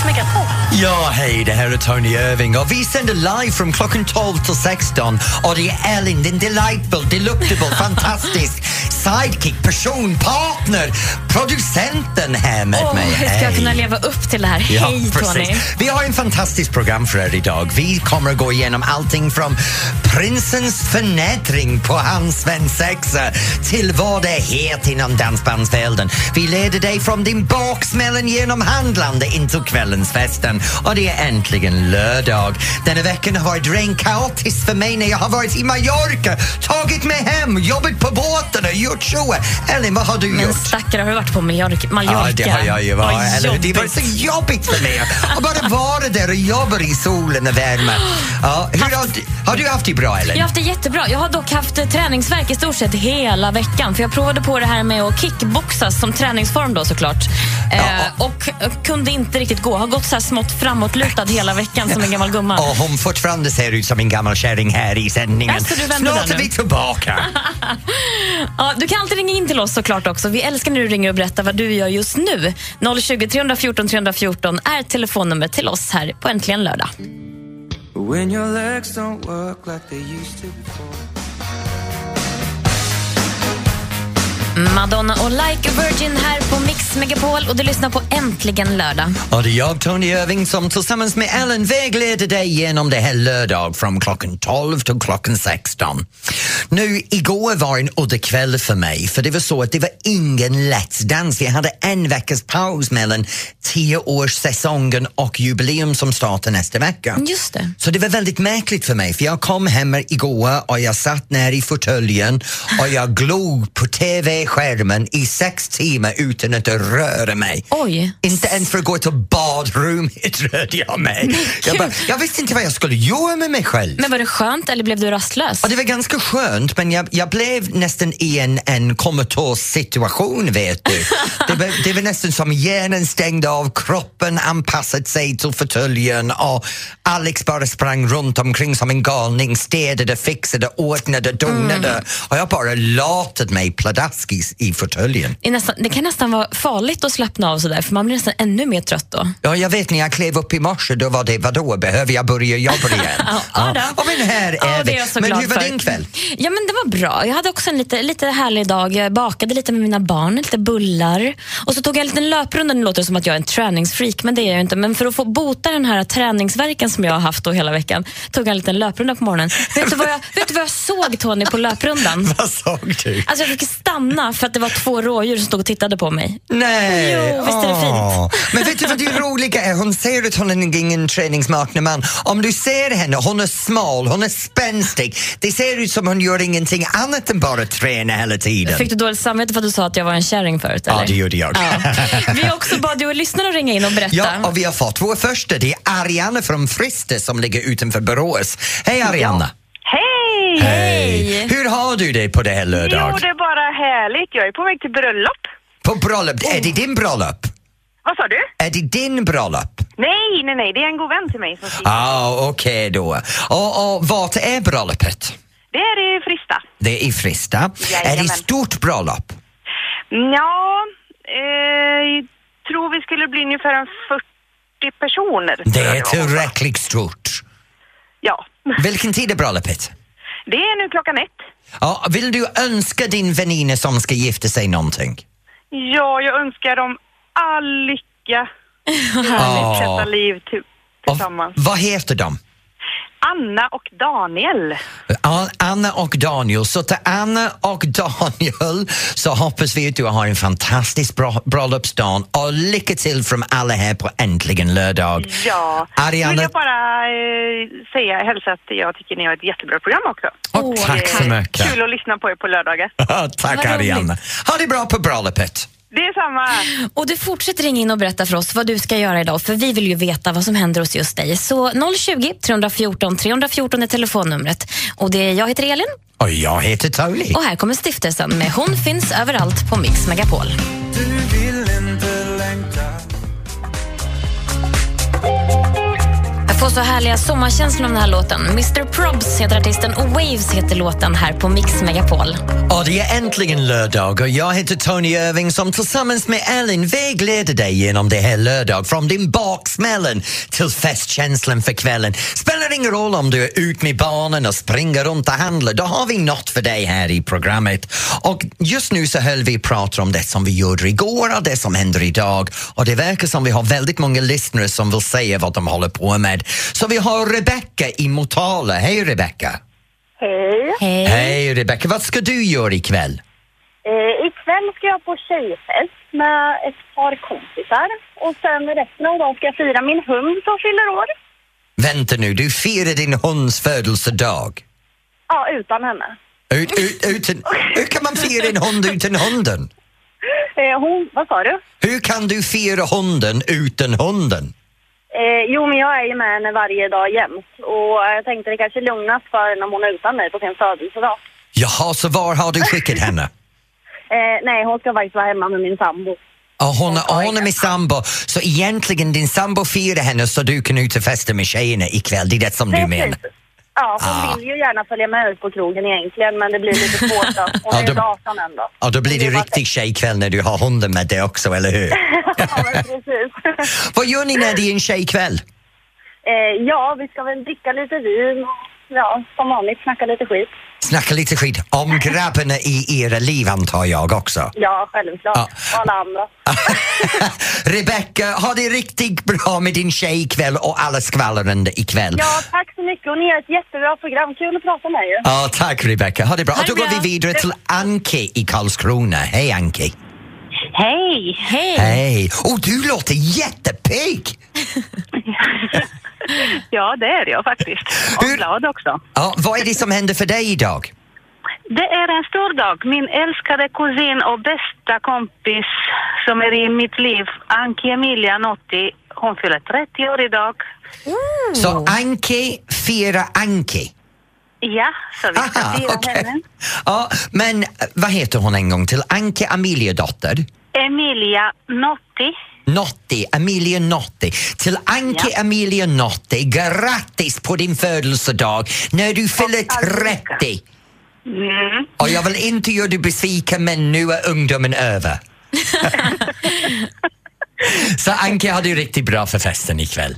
Mix Megapol. Ja, hej, det här är Tony Irving. Och vi sänder live från klockan 12 till 16 och det är Ellen, den delightful, deluctable, fantastisk sidekick, person, partner, producenten här med Åh, mig. hur ska jag kunna leva upp till det här? Ja, Hej Tony! precis. Vi har en fantastiskt program för er idag. Vi kommer att gå igenom allting från prinsens förnedring på hans svensexa till vad det heter inom dansbandsvärlden. Vi leder dig från din baksmällen genom handlande in till kvällens festen och det är äntligen lördag. Denna veckan har varit rent kaotiskt för mig när jag har varit i Mallorca, tagit mig hem, jobbat på båten gjort så. Ellen, vad har du Men gjort? stackare, har du varit på Mallorca? Ja, det har jag ju varit. Eller, det var så jobbigt för mig att bara vara där och jobba i solen och värme. Ja, hur har, du, har du haft det bra, Ellen? Jag har haft det jättebra. Jag har dock haft eh, träningsverk i stort sett hela veckan. För Jag provade på det här med att kickboxas som träningsform då såklart. Eh, och eh, kunde inte riktigt gå. Har gått så här smått framåtlutad hela veckan som en gammal gumma. Och hon fortfarande ser ut som en gammal kärring här i sändningen. Vänder Snart är vi tillbaka. Ja, du kan alltid ringa in till oss såklart också. Vi älskar när du ringer och berättar vad du gör just nu. 020 314 314 är telefonnumret till oss här på Äntligen lördag. When your legs don't work like they used to before. Madonna och Like a Virgin här på Mix Megapol och du lyssnar på Äntligen lördag. Och det är jag, Tony Irving, som tillsammans med Ellen vägleder dig genom det här lördag från klockan 12 till klockan 16. Nu, igår var en udda kväll för mig, för det var så att det var ingen lätt dans. Vi hade en veckas paus mellan tioårssäsongen och jubileum som startar nästa vecka. Just det. Så det var väldigt märkligt för mig för jag kom hem igår och jag satt ner i fåtöljen och jag glog på TV-skärmen i sex timmar utan att röra mig. Oj. Inte ens för att gå till badrummet rörde jag mig. Jag, bara, jag visste inte vad jag skulle göra med mig själv. Men var det skönt eller blev du rastlös? Ja, det var ganska skönt men jag, jag blev nästan i en, en komatos situation vet du. Det var, det var nästan som hjärnan stängde av, kroppen anpassat sig till fåtöljen och Alex bara sprang runt omkring som en galning, städade, fixade, ordnade, donade och jag bara latade mig pladask i, i fåtöljen. Det, kan nästan vara farligt att slappna av sådär för man blir nästan ännu mer trött då. Ja, jag vet när jag klev upp i morse, då var det vadå, behöver jag börja jobba igen? Ja, ja. Och men här Ja, är det är jag men hur var för. din kväll? Ja, men det var bra. Jag hade också en lite, lite härlig dag. Jag bakade lite med mina barn, lite bullar. Och så tog jag en liten löprunda. Nu låter det som att jag är en träningsfreak, men det är jag inte. Men för att få bota den här träningsverken som jag har haft då hela veckan tog jag en liten löprunda på morgonen. vet, du vad jag, vet du vad jag såg Tony på löprundan? Vad såg du? Alltså jag fick stanna för att det var två rådjur som stod och tittade på mig. Nej! Jo, visst är det fint? Men vet du vad det roliga är? Hon säger att hon är ingen träningsmakna man. Om du ser henne, hon är smal, hon är spänstig. Det ser ut som hon gör ingenting annat än bara träna hela tiden. Fick du dåligt samvete för att du sa att jag var en kärring förut? Ja, eller? det gjorde jag. Ja. Vi har också bad du lyssnare att ringa in och berätta. Ja, och vi har fått vår första. Det är Ariana från Friste som ligger utanför Borås. Hej Ariana! Hej! Hej! Hur har du det på det här Jo, lördag? det är bara härligt. Jag är på väg till bröllop. På bröllop, är det din bröllop? Vad sa du? Är det din bröllop? Nej, nej, nej. Det är en god vän till mig som skriver. Ah, okej då. Och, och vart är bröllopet? Det är i Frista. Det är i Frista. Är det Jajamän. stort bröllop? Ja, eh, jag tror vi skulle bli ungefär en 40 personer. Det är tillräckligt stort. Ja. Vilken tid är bröllopet? Det är nu klockan ett. Ja, vill du önska din väninna som ska gifta sig någonting? Ja, jag önskar dem all lycka. Ah. Sätta liv till, Och tillsammans. vad heter de? Anna och Daniel. Anna och Daniel. Så till Anna och Daniel så hoppas vi att du har en fantastisk bra, bröllopsdag och lycka till från alla här på Äntligen lördag. Ja. Ariana- vill jag bara eh, säga, hälsa att jag tycker ni har ett jättebra program också. Och tack så Eh, mycket. Kul att lyssna på er på lördagar. Tack. Ariana. Ha det bra på bröllopet. Det är samma. Och du fortsätter ringa in och berätta för oss vad du ska göra idag, för vi vill ju veta vad som händer hos just dig. Så 020 314 314 är telefonnumret. Och det är, jag heter Elin Och jag heter Tony. och här kommer stiftelsen med Hon finns överallt på Mix Megapol. Du vill inte längta Få får så härliga sommarkänslor av den här låten. Mr Probs heter artisten och Waves heter låten här på Mix Megapol. Och det är äntligen lördag och jag heter Tony Irving som tillsammans med Ellen vägleder dig genom det här lördag från din baksmällen till festkänslan för kvällen. Spelar ingen roll om du är ut med barnen och springer runt och handlar, då har vi något för dig här i programmet. Och just nu så höll vi pratar om det som vi gjorde igår och det som händer idag och det verkar som vi har väldigt många lyssnare som vill säga vad de håller på med. Så vi har Rebecca i Motala. Hej Rebecca! Hej. Hej. Hej Rebecca, vad ska du göra ikväll? Eh, ikväll ska jag på tjejfest med ett par kompisar. Och sen resten av dagen ska jag fira min hund som fyller år. Vänta nu, du firar din hunds födelsedag. Ja, utan henne. Ut, ut, utan, hur kan man fira en hund utan hunden? Eh, hon, vad sa du? Hur kan du fira hunden utan hunden? Eh, jo, men jag är ju med henne varje dag jämt. Och jag tänkte det kanske är lugnast för henne om hon är utan mig på sin födelsedag. Jaha, så var har du skickat henne? Eh, nej, hon ska faktiskt vara hemma med min sambo. Ja, hon, hon är med sambo, så egentligen din sambo firar henne så du kan ut och festa med tjejerna ikväll, det är det som du menar? Ja, hon Ah. vill ju gärna följa med ut på krogen egentligen, men det blir lite svårt då. Hon Ja, är då- ju 18 ändå. Ja, då blir det bara riktig tjejkväll när du har hunden med dig också, eller hur? ja, precis. Vad gör ni när det är en tjejkväll? eh, ja, vi ska väl dricka lite vin och ja, som vanligt snacka lite skit. Snacka lite skit om grabbarna i era liv antar jag också. Ja, självklart. Ja. Och alla andra. Rebecca, ha det riktigt bra med din tjej ikväll och alla skvallrande ikväll. Ja, tack så mycket och ni har ett jättebra program. Kul att prata med er. Ja, tack Rebecca. Ha det bra. Och då går vi vidare till Anki i Karlskrona. Hej Anki. Hej! Hej. Hej! Och du låter jättepigg! Ja, det är jag faktiskt. Och Hur- glad också. Ja, vad är det som händer för dig idag? Det är en stor dag. Min älskade kusin och bästa kompis som är i mitt liv, Anki Emilia Notti, hon fyller 30 år idag. Så Anki firar Anki. Ja, så vi ska Aha, fira okej. henne. Ja, men vad heter hon en gång till? Anki Amelia-dotter? Emilia Notti. Notti, Amelia Notti. Till Anki Amelia Notti, grattis på din födelsedag när du fyller all lycka. 30. Mm. Och jag vill inte göra dig besviken men nu är ungdomen över. Så Anki har det riktigt bra för festen ikväll.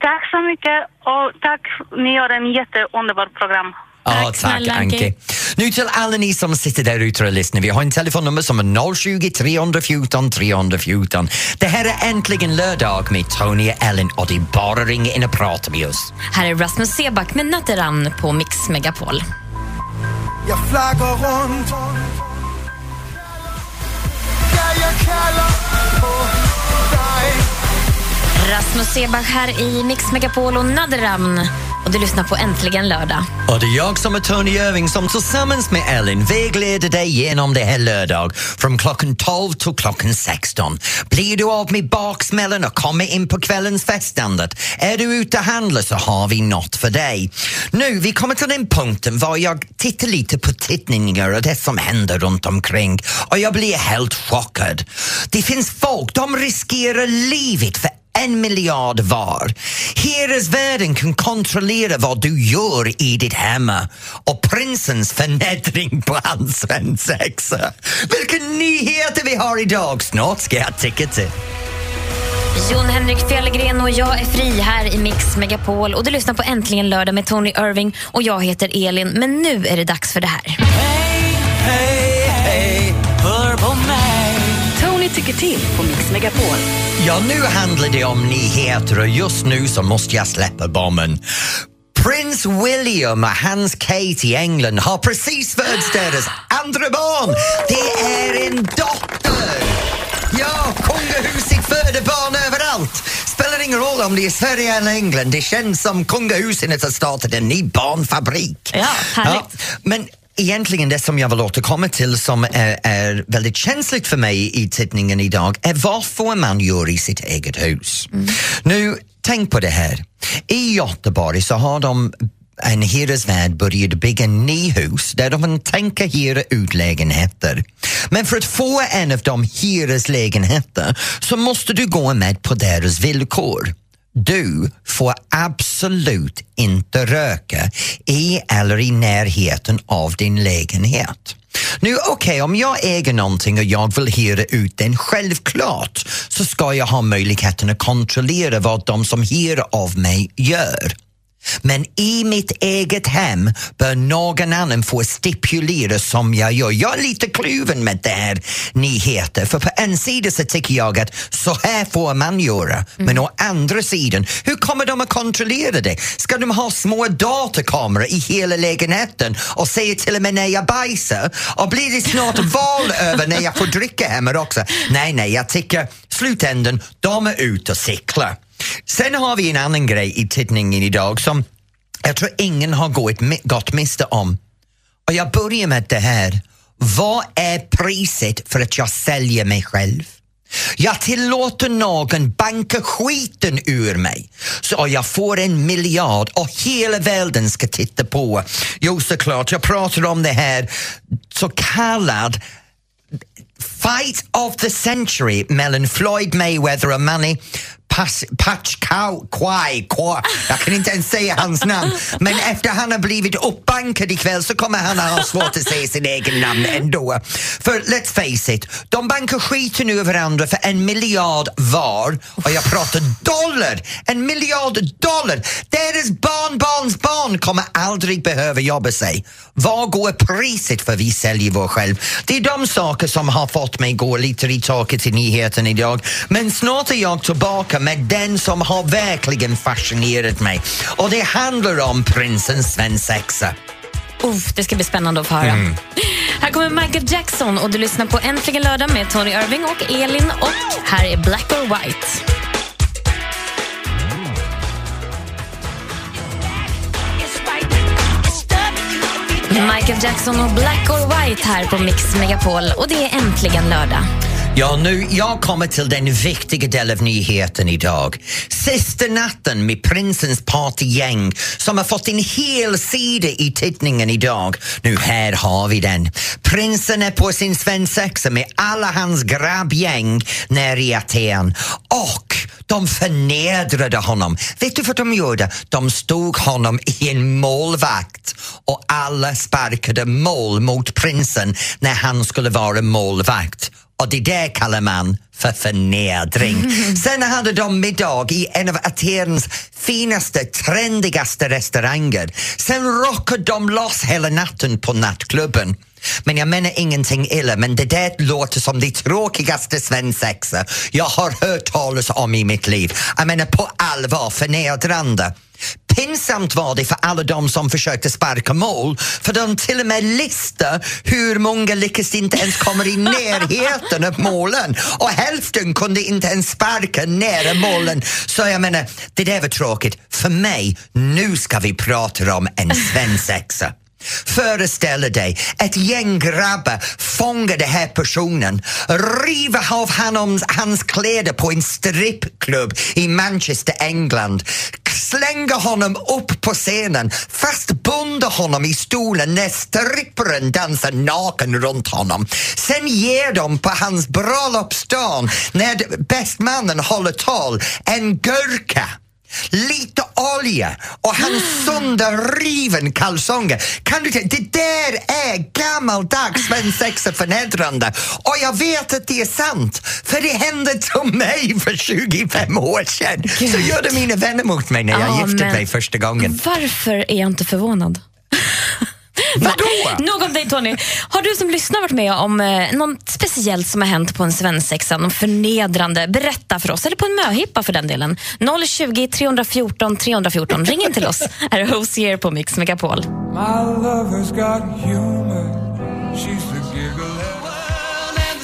Tack så mycket och tack, ni gör en jätteunderbart program. Ja, Tack tack. Anki. Nu till alla ni som sitter där ute och lyssnar. Vi har en telefonnummer som är 020 314 314. Det här är äntligen lördag med Tony och Ellen och det är bara att ringa in och prata med oss. Här är Rasmus Seback med Natteran på Mix Megapol. Jag flaggar runt Ja, jag kallar på dig Rasmus Seback här i Mix Megapol och Natteran. Och du lyssnar på Äntligen lördag. Och det är jag som är Tony Irving som tillsammans med Ellen vägleder dig genom det här lördag från klockan 12 till klockan 16. Blir du av med baksmällan och kommer in på kvällens festandet? Är du ute och handlar så har vi något för dig. Nu, vi kommer till den punkten var jag tittar lite på tittningar och det som händer runt omkring och jag blir helt chockad. Det finns folk, de riskerar livet för en miljard var. Hyresvärden kan kontrollera vad du gör i ditt hem och prinsens förnedring på hans svensexa. Vilka nyheter vi har idag! Snart ska jag tycka till. Jon Henrik Fjällgren och jag är fri här i Mix Megapol. Och du lyssnar på Äntligen lördag med Tony Irving och jag heter Elin. Men nu är det dags för det här. Hej, hej, hör tycker till på Mix Megapol. Ja, nu handlar det om nyheter och just nu så måste jag släppa bomben. Prins William och hans Kate i England har precis fötts deras andra barn. Det är en dotter! Ja, kungahuset föder barn överallt. Spelar ingen roll om det är Sverige eller England. Det känns som kungahuset har startat en ny barnfabrik. Ja, härligt. men egentligen det som jag vill återkomma till som är, är väldigt känsligt för mig i tidningen idag är vad får man göra i sitt eget hus? Nu, tänk på det här. I Göteborg så har de en hyresvärd började bygga ny hus där de tänker hyra ut lägenheter. Men för att få en av de hyreslägenheter så måste du gå med på deras villkor. Du får absolut inte röka i eller i närheten av din lägenhet. Nu okej, okay, om jag äger någonting och jag vill hyra ut den, självklart så ska jag ha möjligheten att kontrollera vad de som hyr av mig gör. Men i mitt eget hem bör någon annan få stipulera som jag gör. Jag är lite kluven med det här nyheter för på en sida så tycker jag att så här får man göra mm. men å andra sidan, hur kommer de att kontrollera det? Ska de ha små datakameror i hela lägenheten och säga till och med när jag bajsar och blir det snart val över när jag får dricka hemma också? Nej, nej, jag tycker slutändan, de är ute och cyklar. Sen har vi en annan grej i tidningen idag som jag tror ingen har gått, gått miste om. Och jag börjar med det här. Vad är priset för att jag säljer mig själv? Jag tillåter någon banka skiten ur mig så jag får en miljard och hela världen ska titta på. Jo, såklart, jag pratar om det här så kallad fight of the century mellan Floyd Mayweather och Manny Pas, Patch Cow, Jag kan inte ens säga hans namn. Men efter han har blivit uppbankad ikväll så kommer han att ha svårt att säga sin egen namn ändå. För let's face it, de bankar skiten ur varandra för en miljard var. Och jag pratar dollar! En miljard dollar! Deras barnbarns barn kommer aldrig behöva jobba sig. Vad går priset för vi säljer vår själv? Det är de saker som har fått mig gå lite i taket i nyheten idag. Men snart är jag tillbaka med den som har verkligen fascinerat mig. Och det handlar om prinsen svensexa. Uff, det ska bli spännande att få höra. Mm. Här kommer Michael Jackson och du lyssnar på Äntligen lördag med Tony Irving och Elin och här är Black or White. Michael Jackson och Black or White här på Mix Megapol och det är äntligen lördag. Ja, nu, jag kommer till den viktiga delen av nyheten idag. Sista natten med prinsens partygäng som har fått en hel sida i tidningen idag. Nu här har vi den. Prinsen är på sin svensexa med alla hans grabbgäng nere i Aten och de förnedrade honom. Vet du vad de gjorde? De stod honom i en målvakt och alla sparkade mål mot prinsen när han skulle vara målvakt. Och det där kallar man för förnedring. Sen hade de middag i en av Atens finaste, trendigaste restauranger. Sen rockade de loss hela natten på nattklubben. Men jag menar ingenting illa, men det där låter som det tråkigaste svensexa jag har hört talas om i mitt liv. Jag menar på allvar förnedrande. Pinsamt var det för alla de som försökte sparka mål för de till och med listar hur många lyckas inte ens komma i närheten av målen och hälften kunde inte ens sparka nära målen. Så jag menar, det där var tråkigt. För mig, nu ska vi prata om en svensexa. Föreställ dig ett gäng grabbar fångar den här personen, river av honom, hans kläder på en strippklubb i Manchester, England, slänger honom upp på scenen, fastbunder honom i stolen när stripparen dansar naken runt honom. Sen ger de på hans bröllopsdag, när bästmannen håller tal, en gurka lite olja och hans sönderriven kalsonger. Kan du Det där är gammaldags svensexa förnedrande och jag vet att det är sant för det hände till mig för 25 år sedan. Gud. Så gjorde mina vänner mot mig när jag ja, gifte mig första gången. Varför är jag inte förvånad? Vadå? Nog om dig Tony. Har du som lyssnar varit med om eh, något speciellt som har hänt på en svensexa? Något förnedrande? Berätta för oss. Eller på en möhippa för den delen. 020 314 314. Ring in till oss. Här är Hosier på Mix Megapol.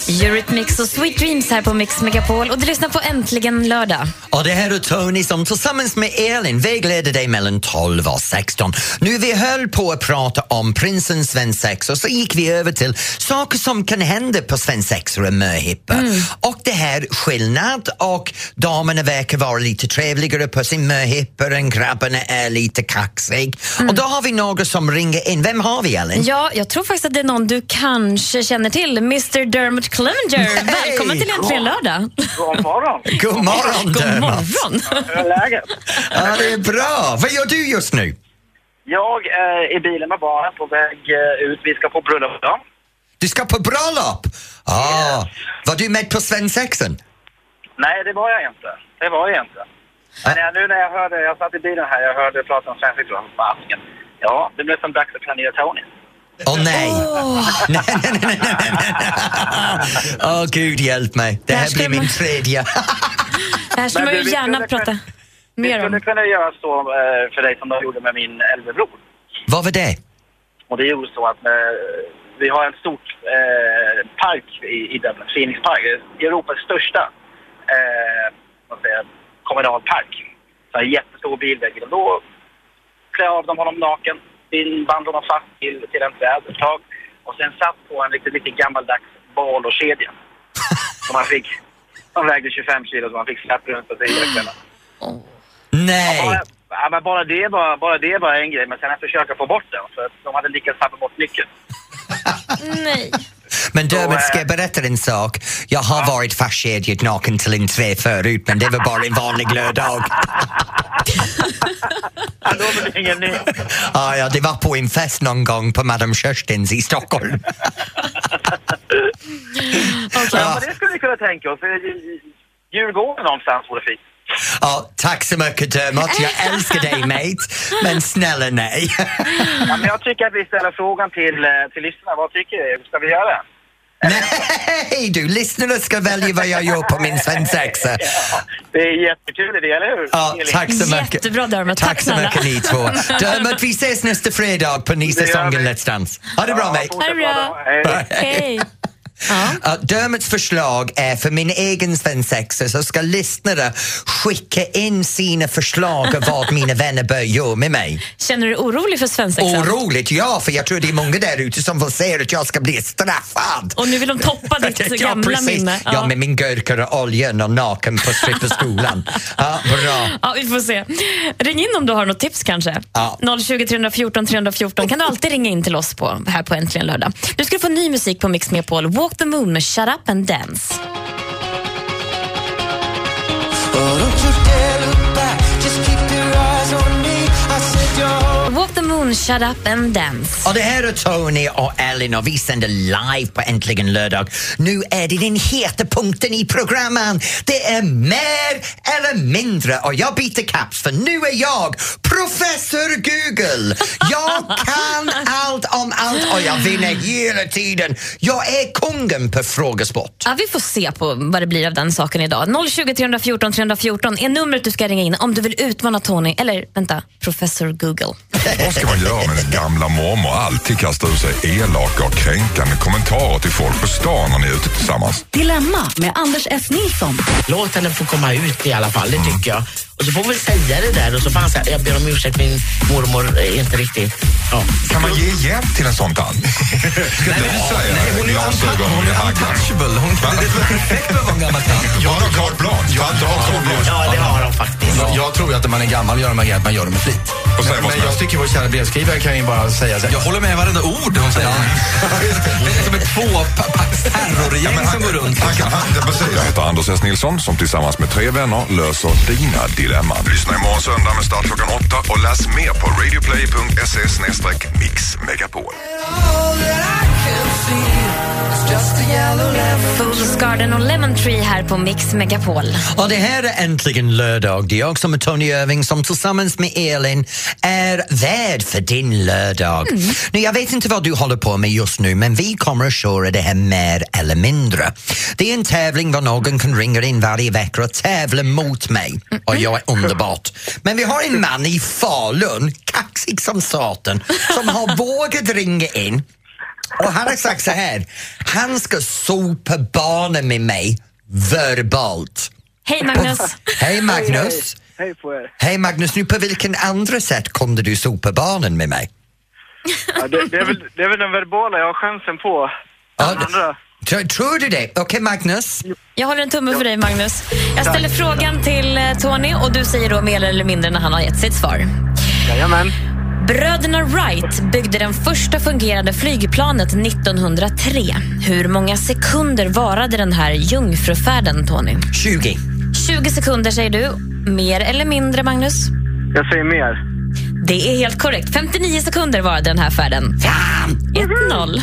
Eurythmics och Sweet Dreams här på Mix Megapol och du lyssnar på Äntligen lördag. Och det här är Tony som tillsammans med Elin vägleder dig mellan 12 och 16. Nu vi höll på att prata om prinsen svensexa och så gick vi över till saker som kan hända på svensexor och möhippor. Och det här skillnad och damerna verkar vara lite trevligare på sin möhippa än grabbarna är lite kaxig. Och då har vi några som ringer in. Vem har vi Elin? Ja, jag tror faktiskt att det är någon du kanske känner till. Mr Dermot Clemenger. Välkommen till Äntligen lördag. God morgon. God morgon God morgon. Hur är läget? Ja, det är bra. Vad gör du just nu? Jag är i bilen med barnen på väg eh, ut. Vi ska på bröllop idag. Du ska på bröllop? Ah, Var du med på svensexan? Nej, det var jag inte. Det var jag inte. Men jag, nu när jag hörde, jag satt i bilen här, jag hörde prata om så fasken. Ja, det blev som dags att planera Tony. Åh nej. nej! Nej, nej, nej, nej, nej. Åh gud hjälp mig. Det här blir min tredje. Det här skulle man ju vi gärna prata kunna- Vi mer skulle om. kunna göra så eh, för dig som de gjorde med min äldre bror. Vad var det? Och det gjorde så att eh, vi har en stort eh, park i, i Dublin, Phoenix Park, Europas största eh, vad säger, jag, kommunal park. Så en jättestor bilväg. Och då klä av dem honom naken, bin- band honom fast till, till en träd och sen satt på en riktigt, riktigt gammaldags bal och kedja. som han fick. Han vägde 25 kilo så han fick släppa runt på sig hela kvällen. Nej! Bara, ja, men bara, det var, bara det var en grej, men sen att försöka få bort den. För att de hade lyckats tappa bort nyckeln. Nej. Men Dermot, ska jag berätta en sak? Jag har varit fastkedjad naken till en trä förut, men det var bara en vanlig lördag. Ja, ingen ny. Ah, ja, det var på en fest någon gång på Madame Kirstens i Stockholm. Ja, men det skulle vi kunna tänka oss. Djurgården någonstans vore fint. Ja, tack så mycket Dermot, jag älskar dig mate, men snälla nej. Ja, men jag tycker att vi ställer frågan till, eh, till lyssnarna. Vad tycker du? Ska vi göra det? Nej du, lyssnarna ska välja vad jag gör på min svensexa. Ja, det är jättekul idé, eller hur? Ja, tack så mycket. Jättebra Dermot. Tack, Tack så snälla. mycket ni två. Dermot, vi ses nästa fredag på ny Det säsongen. Let's Dance. Ha det bra mate. fortsätt Ha det bra. Hej. Hej. Ja. Dermots förslag är för min egen svensexa så ska lyssnare skicka in sina förslag av vad mina vänner bör göra med mig. Känner du dig orolig för svensexan? Oroligt, ja, för jag tror det är många där ute som vill se att jag ska bli straffad. Och nu vill de toppa ditt gamla precis. minne. Ja. med min gurka och oljan och naken på stripperskolan. ja, bra. Ja, vi får se. Ring in om du har något tips kanske. Ja. 020 314 314 kan du alltid ringa in till oss på här på Äntligen lördag. Du ska få ny musik på Mix Megapol. Walk the moon med Shut up and dance. Moon, shut up and dance. Och det här är Tony och Ellen och vi sänder live på Äntligen lördag. Nu är det den heta punkten i programmen. Det är mer eller mindre och jag byter caps för nu är jag professor Google. Jag kan allt om allt och jag vinner hela tiden. Jag är kungen på frågesport. Ja, vi får se på vad det blir av den saken idag. 020 314 314 är numret du ska ringa in om du vill utmana Tony, eller vänta, professor Google. Man göra med en gamla mormor alltid kastar ur sig elaka och kränkande kommentarer till folk på stan när ni är ute tillsammans? Dilemma med Anders S. Nilsson. Låt henne få komma ut i alla fall, det tycker jag. Och så får vi säga det där och så får han säga, jag ber om ursäkt, min mormor är inte riktigt... Ja. Kan man ge hjälp till en sån tant? Ska inte du säga glasögon i haggan? Hon kan det är perfekt för att vara en gammal tant. Hon har carte blanche. Tanter har carte blanche. ja, det har de faktiskt. Jag tror ju att när man är gammal gör grejerna, att man gör det med flit. Och Men som jag tycker vår kära brevskrivare kan ju bara säga så här, Jag håller med varenda ord hon säger. Det är som ett tvåpacks terrorgäng som går runt. Han kan, han, ja, precis. Jag heter Anders S. Nilsson som tillsammans med tre vänner löser dina Dilemma. Lyssna imorgon söndag med start klockan åtta och läs mer på radioplay.se mixmegapol. Garden och Lemon Tree här på Mix Megapol. Och det här är äntligen lördag. Det är jag som är Tony Irving som tillsammans med Elin är värd för din lördag. Nu, jag vet inte vad du håller på med just nu men vi kommer att köra det här mer eller mindre. Det är en tävling där någon kan ringa in varje vecka och tävla mot mig. Och jag är underbart. Men vi har en man i Falun, kaxig som satan, som har vågat ringa in Och han har sagt så här, han ska sopa barnen med mig verbalt. Hej Magnus! Hej Magnus! Hej på er. Hej Magnus, nu på vilken andra sätt kunde du sopa barnen med mig? Ja, det, det, är väl, det är väl den verbala jag har chansen på. Den andra. Tror, tror du det? Okej Magnus? Jag håller en tumme för dig Magnus. Jag ställer frågan till eh, Tony och du säger då mer eller mindre när han har gett sitt svar. Jajamän. Bröderna Wright byggde den första fungerande flygplanet 1903. Hur många sekunder varade den här jungfrufärden, Tony? 20. 20 sekunder säger du. Mer eller mindre, Magnus? Jag säger mer. Det är helt korrekt. 59 sekunder varade den här färden. 1-0.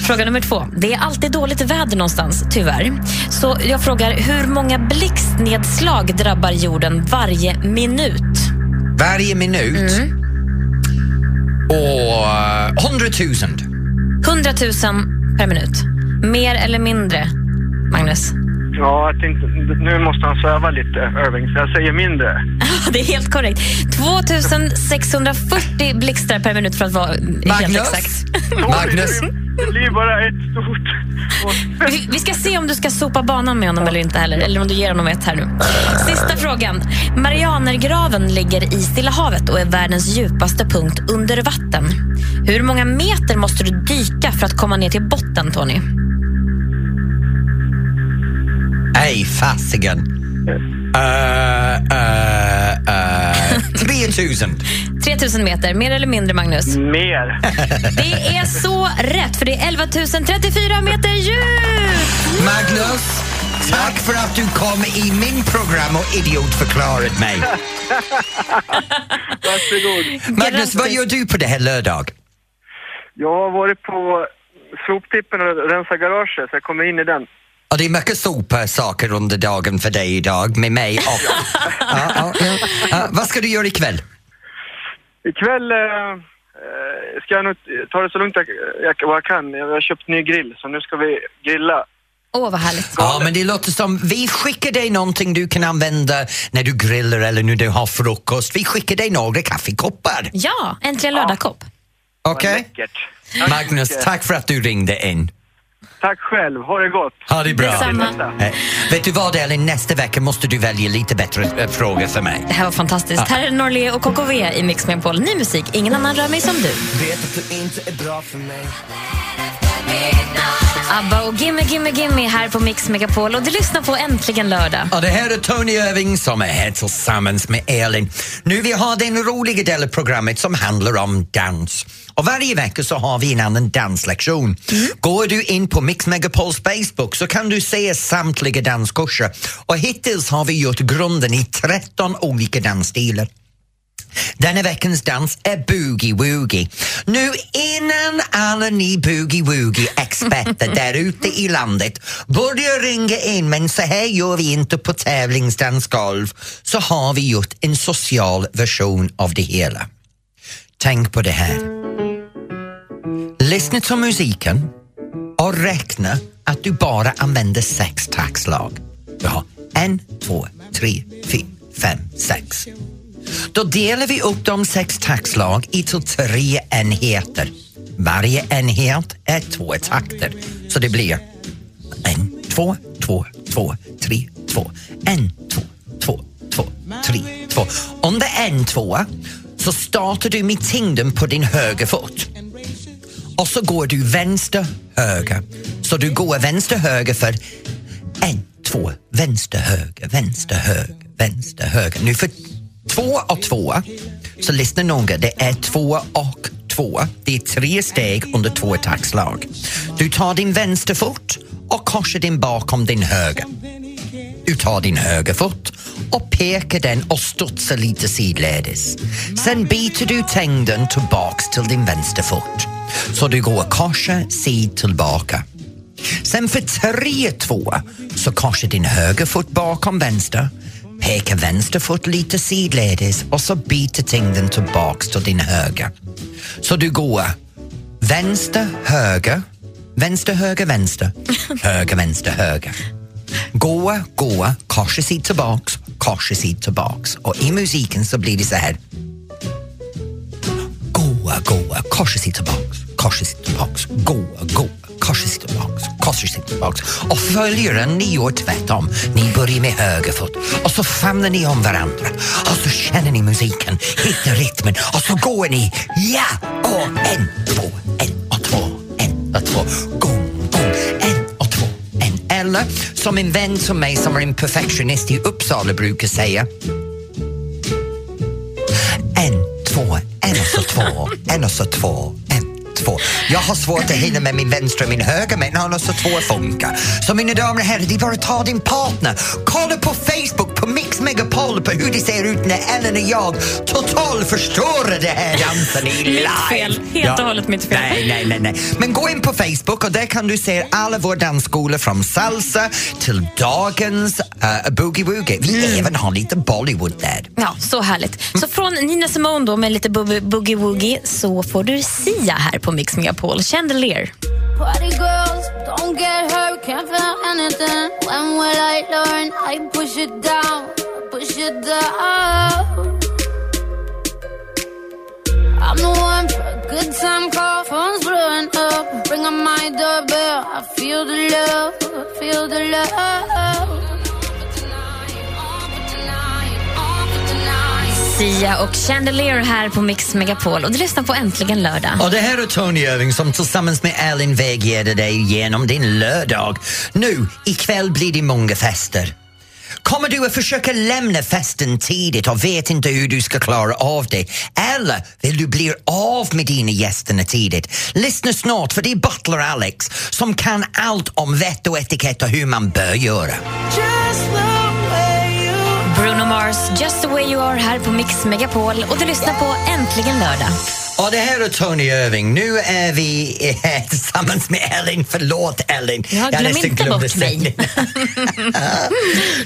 Fråga nummer två. Det är alltid dåligt väder någonstans, tyvärr. Så jag frågar, hur många blixtnedslag drabbar jorden varje minut? Varje minut? Mm. Och eh, 100 000. 100 000 per minut. Mer eller mindre, Magnus? Ja, jag tänkte, nu måste han sväva lite, Irving, så jag säger mindre. Det är helt korrekt. 2640 blixtar per minut för att vara helt Magnus? exakt. Magnus? Det blir bara ett stort... Vi, vi ska se om du ska sopa banan med honom eller inte heller, eller om du ger honom ett här nu. Sista frågan. Marianergraven ligger i Stilla havet och är världens djupaste punkt under vatten. Hur många meter måste du dyka för att komma ner till botten, Tony? Nej, fasiken. Uh, uh, uh, 3000. 3000 meter, mer eller mindre, Magnus? Mer. Det är så rätt, för det är 11 034 meter djupt! Magnus, tack för att du kom i min program och idiotförklarat mig. Varsågod. Magnus, vad gör du på det här lördag? Jag har varit på soptippen och rensat garaget, så jag kommer in i den. Och det är mycket sopa-saker under dagen för dig idag med mig och... ja, ja, ja. Ja, vad ska du göra ikväll? Ikväll eh, eh, ska jag nog ta det så lugnt jag, jag, vad jag kan. Jag har köpt ny grill, så nu ska vi grilla. Åh, vad härligt. Ja, men det låter som vi skickar dig någonting du kan använda när du grillar eller när du har frukost. Vi skickar dig några kaffekoppar. Ja, äntligen lördagskopp. Okej? Magnus, tack för att du ringde in. Tack själv, ha det gott. Ha det bra. Detsamma. Eh, vet du vad Elin, nästa vecka måste du välja lite bättre äh, frågor för mig. Det här var fantastiskt. Här är Norli och KKV i Mix Megapol. Ny musik, ingen annan rör mig som du. Vet att du inte är bra för mig ABBA och Gimme Gimme Gimme här på Mix Megapol och du lyssnar på Äntligen lördag. Och det här är Tony Irving som är här tillsammans med Elin. Nu vi har den roliga delen av programmet som handlar om dans. Och varje vecka så har vi en annan danslektion. Går du in på Mix Megapols Facebook så kan du se samtliga danskurser. Och hittills har vi gjort grunden i 13 olika dansstilar. Denna veckans dans är Boogie Woogie. Nu innan alla ni Boogie Woogie-experter där ute i landet börjar ringa in, men så här gör vi inte på tävlingsdansgolv, så har vi gjort en social version av det hela. Tänk på det här. Lyssna till musiken och räkna att du bara använder sex taktslag. Du har en, två, tre, fyra, fem, sex. Då delar vi upp de sex taktslag i till tre enheter. Varje enhet är två takter, så det blir en, två, två, två, tre, två, en, två, två, två, tre, två. Under en, två så startar du med tyngden på din höger fot och så går du vänster, höger. Så du går vänster, höger för en, två, vänster, höger, vänster, höger, vänster, höger. Nu för två och två, så lyssna noga, det är två och två. Det är tre steg under två taktslag. Du tar din vänsterfot och korsar den bakom din höger. Du tar din högerfot och pekar den och studsar lite sidledes. Sen byter du tängden tillbaks till din vänsterfot. Så du går korsa sid tillbaka. Sen för tre, två, så korsar din högerfot bakom vänster, pekar vänsterfot lite sidledes och så byter tyngden tillbaks till din höger. Så du går vänster, höger, vänster, höger, vänster, höger, vänster, höger. Gå, gå, korsa sid tillbaks, korsa sid tillbaks. Och i musiken så blir det så här. Gå, gå, korsa sid tillbaks, sid tillbaks. tillbaks, gå, gå, korsar tillbaks, korsar tillbaks och följer en ni gör tvärtom. Ni börjar med höger fot. Och så famnar ni om varandra. Och så känner ni musiken, hittar rytmen. Och så går ni, ja, och en, två, en och två, en och två, gång, gång, en och två, en. Eller som en vän som mig som är en perfektionist i Uppsala brukar säga. En, två, en och så två, en och så två, två. Jag har svårt att hinna med min vänstra och min höger men annars så två funkar. Så mina damer och herrar, det är bara att ta din partner. Kolla på Facebook, på mitt Megapol, på hur det ser ut när Ellen och jag total förstår det här dansen i live. Mitt fel. Helt och hållet mitt fel. Nej, nej, nej, nej. Men gå in på Facebook och där kan du se alla våra dansskolor från salsa till dagens uh, boogie woogie. Vi Mm. även har lite Bollywood där. Ja, så härligt. Så från Nina Simone då med lite bu- boogie woogie så får du Sia här på Mix Megapol. Chandelier. Party girls, don't get hurt, can't feel anything. When will I learn? I push it down, push it down. I'm the one for a good time call, phone's blowing up. Ring on my doorbell, I feel the love, I feel the love. Sia och Chandelier här på Mix Megapol. Och du lyssnar på Äntligen lördag. Och det här är Tony Irving som tillsammans med Elin vägleder dig genom din lördag. Nu, ikväll blir det många fester. Kommer du att försöka lämna festen tidigt och vet inte hur du ska klara av det? Eller vill du bli av med dina gästerna tidigt? Lyssna snart för det är Butler Alex som kan allt om vett och etikett och hur man bör göra. Bruno Mars, Just the way you are här på Mix Megapol. Och du lyssnar på Äntligen lördag. Och det här är Tony Irving. Nu är vi eh, tillsammans med Elin. Förlåt Elin. Ja, glöm nästan inte bort mig.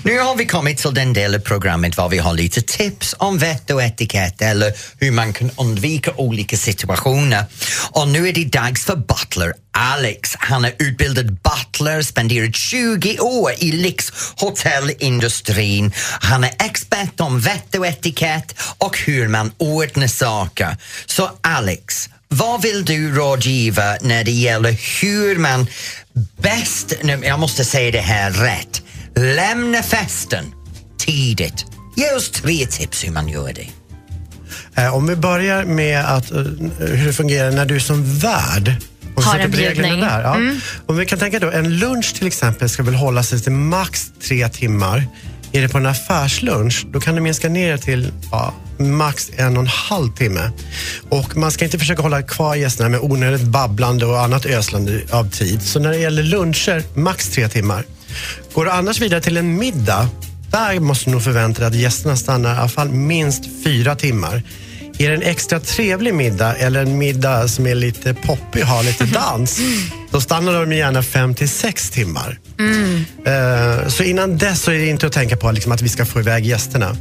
nu har vi kommit till den del av programmet var vi har lite tips om vett och etikett eller hur man kan undvika olika situationer. Och nu är det dags för Butler Alex. Han är utbildad butler, spenderat 20 år i lyxhotellindustrin. Han är expert om vett och etikett och hur man ordnar saker. Så Alex, vad vill du rådgiva när det gäller hur man bäst, nu, jag måste säga det här rätt, lämna festen tidigt. Ge oss tre tips hur man gör det. Eh, Om vi börjar med att, eh, hur det fungerar när du som värd och Har en bjudning. Där, ja. Mm. Om vi kan tänka då, en lunch till exempel ska väl hålla sig till max tre timmar. Är det på en affärslunch, då kan du minska ner till ja, max en och en halv timme. Och man ska inte försöka hålla kvar gästerna med onödigt babblande och annat öslande av tid. Så när det gäller luncher, max tre timmar. Går du annars vidare till en middag, där måste du nog förvänta dig att gästerna stannar i alla fall minst fyra timmar. Är det en extra trevlig middag eller en middag som är lite poppig och har lite dans, då stannar de gärna fem till sex timmar. Mm. Eh, Så innan dess så är det inte att tänka på liksom, att vi ska få iväg gästerna.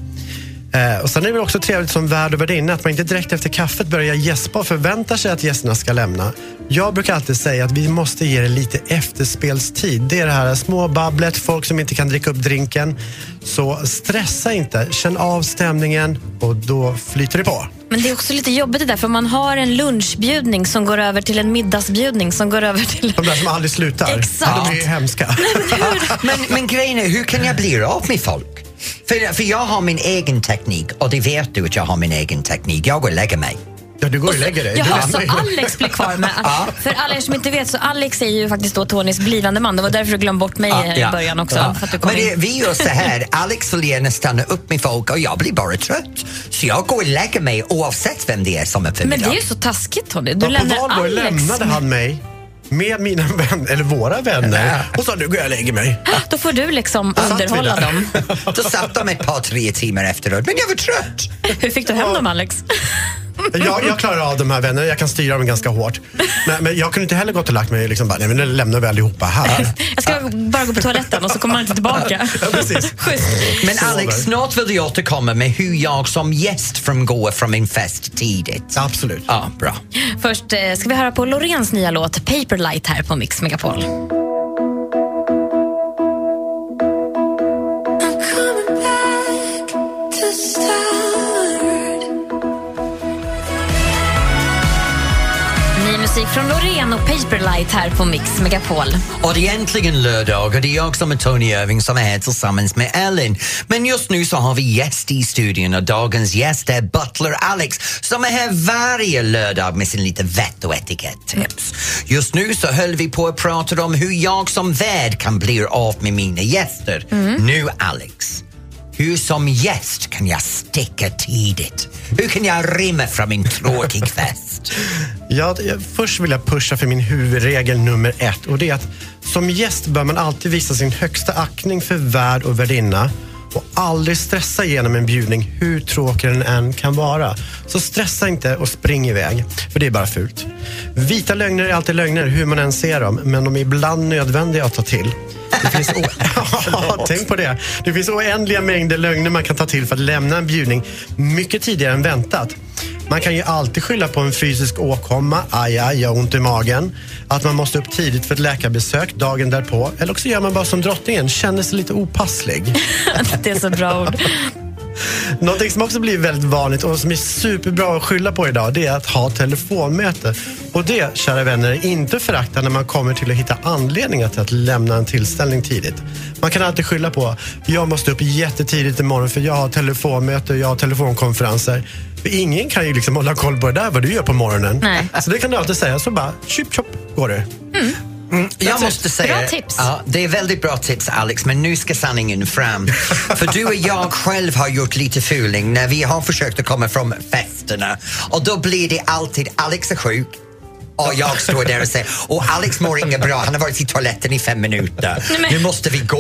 Eh, Och Sen är det väl också trevligt som värd och värdinna att man inte direkt efter kaffet börjar gäspa och förväntar sig att gästerna ska lämna. Jag brukar alltid säga att vi måste ge det lite efterspelstid. Det är det här små babblet, folk som inte kan dricka upp drinken. Så stressa inte, känn av stämningen och då flyter det på. Men det är också lite jobbigt det där, för man har en lunchbjudning som går över till en middagsbjudning som går över till... De där som aldrig slutar. Exakt. De är ju hemska. men, men grejen är, hur kan jag bli av med folk? För, för jag har min egen teknik och det vet du att jag har min egen teknik. Jag går och lägger mig. Ja, du går och lägger dig. Jaha, så Alex blir kvar med... För alla er som inte vet, så Alex är ju faktiskt då Tonys blivande man. Det var därför du glömde bort mig Ja, i ja, början också. ja. För att du kom Men det, vi gör så här, Alex vill gärna stanna upp med folk och jag blir bara trött. Så jag går och lägger mig oavsett vem det är som är för Men det är ju så taskigt Tony. Du Ja, på lämnar Alex. lämnade han mig med mina vänner, eller våra vänner och sa nu går jag och lägger mig. Då får du liksom underhålla dem. Då satt de ett par, tre timmar efteråt, men jag var trött. Hur fick du hem dem Alex? Jag, jag klarar av de här vännerna, jag kan styra dem ganska hårt. Men, men jag kunde inte heller gått och lagt mig liksom bara, nej men nu lämnar vi allihopa här. Jag ska bara gå på toaletten och så kommer man inte tillbaka. Ja, precis. Men. Alex, snart vill du återkomma med hur jag som gäst från går från min fest tidigt. Absolut. Ja, bra. Först eh, ska vi höra på Loreens nya låt Paperlight här på Mix Megapol. Paperlight här på Mix Megapol. Och det är äntligen lördag och det är jag som är Tony Irving som är här tillsammans med Ellen. Men just nu så har vi gäst i studion och dagens gäst är Butler Alex som är här varje lördag med sin lite vett och etikett-tips. Just nu så höll vi på att prata om hur jag som värd kan bli av med mina gäster. Nu Alex, hur som gäst kan jag sticka tidigt? Hur kan jag rymma från min tråkig fest? Ja, först vill jag pusha för min huvudregel nummer ett och det är att som gäst bör man alltid visa sin högsta aktning för värd och värdinna och aldrig stressa igenom en bjudning hur tråkig den än kan vara. Så stressa inte och spring iväg, för det är bara fult. Vita lögner är alltid lögner hur man än ser dem, men de är ibland nödvändiga att ta till. Det finns o- ja, tänk på det. Det finns oändliga mängder lögner man kan ta till för att lämna en bjudning mycket tidigare än väntat. Man kan ju alltid skylla på en fysisk åkomma, aj, aj, jag har ont i magen. Att man måste upp tidigt för ett läkarbesök dagen därpå. Eller också gör man bara som drottningen, känner sig lite opasslig. Det är så bra ord. Någonting som också blir väldigt vanligt och som är superbra att skylla på idag det är att ha telefonmöte. Och det, kära vänner, är inte förakta när man kommer till att hitta anledningar till att lämna en tillställning tidigt. Man kan alltid skylla på jag måste upp jättetidigt imorgon för jag har telefonmöte, jag har telefonkonferenser. För ingen kan ju liksom hålla koll på det där vad du gör på morgonen. Nej. Så det kan du alltid säga, så bara tjup tjup går det. Mm, jag That's måste säga, Bra tips. Ja, det är väldigt bra tips Alex, men nu ska sanningen fram. För du och jag själv har gjort lite fuling när vi har försökt att komma från festerna och då blir det alltid Alex är sjuk och jag står där och säger och Alex mår inget bra, han har varit i toaletten i fem minuter. Nu måste vi gå.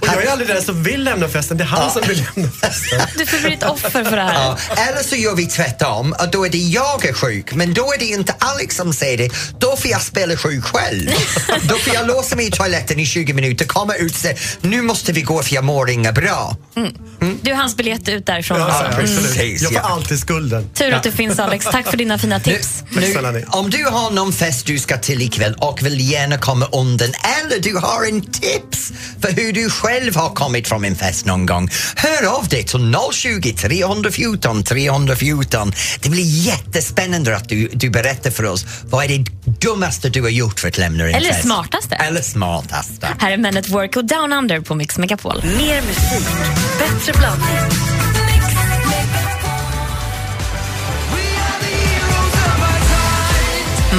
Och jag är aldrig den som vill lämna festen, det är han som vill lämna festen. Du får bli ett offer för det här. Ja, eller så gör vi tvärtom och då är det jag är sjuk men då är det inte Alex som säger det. Då får jag spela sjuk själv. då får jag låsa mig i toaletten i 20 minuter, komma ut och säga nu måste vi gå för jag mår inget bra. Du är hans biljett ut därifrån. Ja, alltså. ja, precis. Precis, Jag får ja. alltid skulden. Tur att du finns Alex. Tack för dina fina tips. Nu, ni. om du har någon fest du ska till ikväll och vill gärna komma undan eller du har en tips för hur du själv har kommit från en fest någon gång, hör av dig till 020 314 314. Det blir jättespännande att du, du berättar för oss vad är det dummaste du har gjort för att lämna en Eller fest. smartaste. Eller smartaste. Här är Men at Work och Down Under på Mix Megapol. Mer musik, bättre blandning.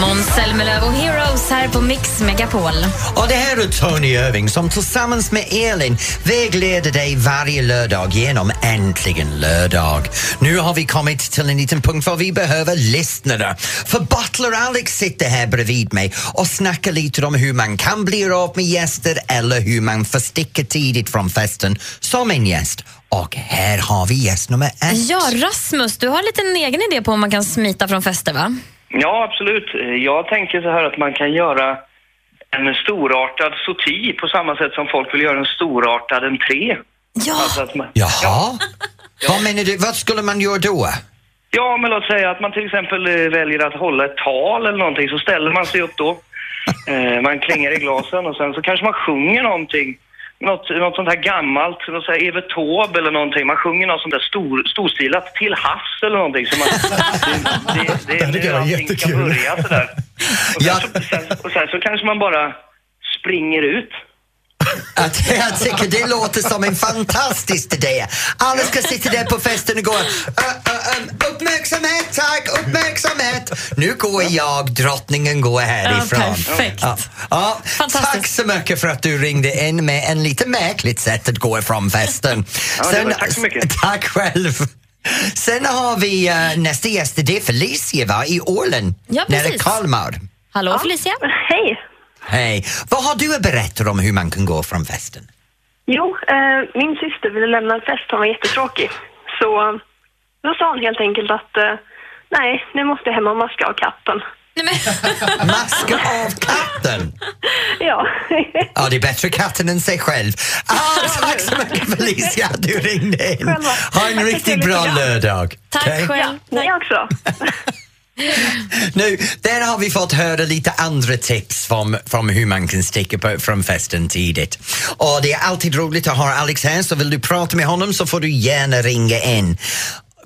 Måns Zelmerlöw och Heroes här på Mix Megapol. Och det här är Tony Irving som tillsammans med Elin vägleder dig varje lördag genom Äntligen lördag. Nu har vi kommit till en liten punkt var vi behöver lyssnare. För Butler Alex sitter här bredvid mig och snackar lite om hur man kan bli av med gäster eller hur man får sticka tidigt från festen som en gäst. Och här har vi gäst nummer ett. Ja, Rasmus, du har en liten egen idé på hur man kan smita från fester, va? Ja, absolut. Jag tänker så här att man kan göra en storartad sorti på samma sätt som folk vill göra en storartad entré. Ja! Alltså att man, Jaha? Vad menar du? Vad skulle man göra då? ja, men låt säga att man till exempel eh, väljer att hålla ett tal eller någonting, så ställer man sig upp då. Eh, man klingar i glasen och sen så kanske man sjunger någonting. Något, något sånt här gammalt, något så här Evert Taube eller någonting. Man sjunger något sånt där stor, storstilat till havs eller någonting. Så man, det, det, det, Det är var allting ska börja sådär. Och sen, så, sen, och sen så kanske man bara springer ut. Att, jag tycker det låter som en fantastisk idé. Alla ska sitta där på festen och gå "Ö, ö, ö, uppmärksamhet tack, uppmärksamhet. Nu går jag, drottningen går härifrån. Ja, perfekt. Ja. Ja, Fantastiskt. tack så mycket för att du ringde in med en lite märkligt sätt att gå ifrån festen. Ja, det var- tack så mycket. Tack själv. Sen har vi uh, nästa gäst, det är Felicia va, i Ålen, Ja, nära. Kalmar. Hallå Felicia? Hej! Hej. Vad har du att berätta om hur man kan gå från festen? Jo, eh, min syster ville lämna en fest, hon var jättetråkig. Så då sa hon helt enkelt att eh, nej, nu måste jag hem och maska av katten. Maska av katten! Ja. Ja, det är bättre katten än sig själv. Ah, tack så mycket Felicia att du ringde in. Ha en riktigt bra lördag. Tack Okej? själv. Ni också. Nu, där har vi fått höra lite andra tips från, från hur man kan sticka på, från festen tidigt. Och det är alltid roligt att ha Alex här, så vill du prata med honom så får du gärna ringa in.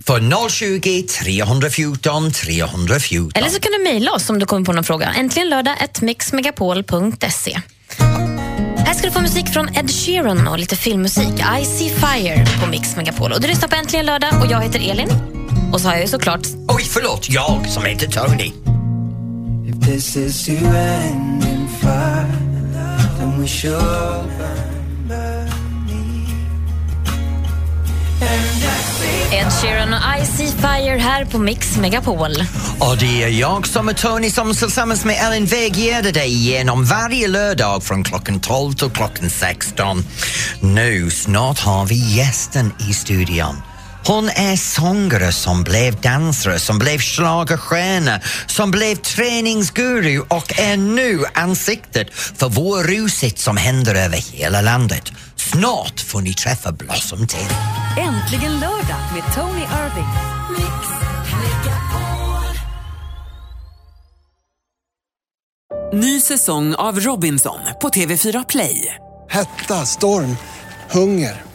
för 020 314 314. Eller så kan du mejla oss om du kommer på någon fråga. Äntligen lördag, mixmegapol.se. Här ska du få musik från Ed Sheeran och lite filmmusik. I see fire på Mix Megapol. Och du lyssnar på Äntligen lördag och jag heter Elin. Och så har jag ju såklart... Oj, förlåt. Jag som heter Tony. Ed Sheeran och I see fire här på Mix Megapol. Och det är jag som är Tony som tillsammans med Ellen vägleder dig igenom varje lördag från klockan 12 till klockan 16. Nu, snart har vi gästen i studion. Hon är sångare som blev dansare, som blev schlagerstjärna, som blev träningsguru och är nu ansiktet för vår rusit som händer över hela landet. Snart får ni träffa Blossom till. Äntligen lördag med Tony Irving. Ny säsong av Robinson på TV4 Play. Hetta, storm, hunger.